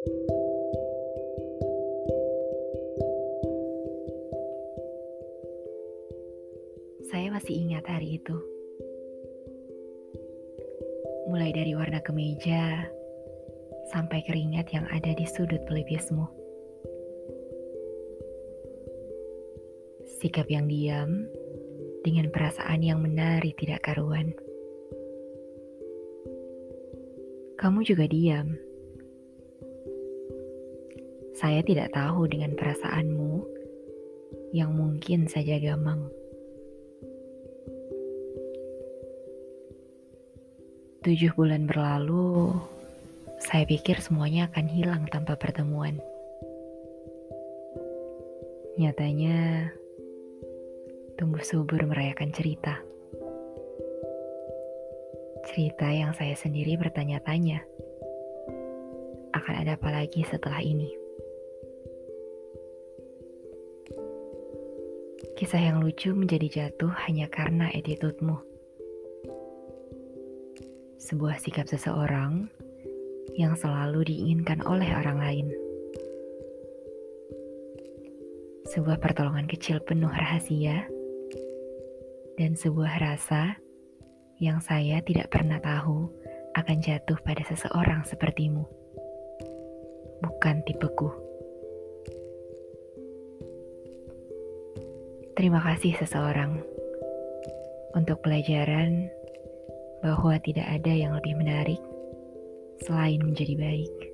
Saya masih ingat hari itu. Mulai dari warna kemeja sampai keringat yang ada di sudut pelipismu. Sikap yang diam dengan perasaan yang menari tidak karuan. Kamu juga diam. Saya tidak tahu dengan perasaanmu yang mungkin saja gamang. Tujuh bulan berlalu, saya pikir semuanya akan hilang tanpa pertemuan. Nyatanya, tumbuh subur merayakan cerita. Cerita yang saya sendiri bertanya-tanya, akan ada apa lagi setelah ini? Kisah yang lucu menjadi jatuh hanya karena attitude-mu sebuah sikap seseorang yang selalu diinginkan oleh orang lain. Sebuah pertolongan kecil penuh rahasia dan sebuah rasa yang saya tidak pernah tahu akan jatuh pada seseorang sepertimu. Bukan tipeku. Terima kasih seseorang untuk pelajaran bahwa tidak ada yang lebih menarik selain menjadi baik.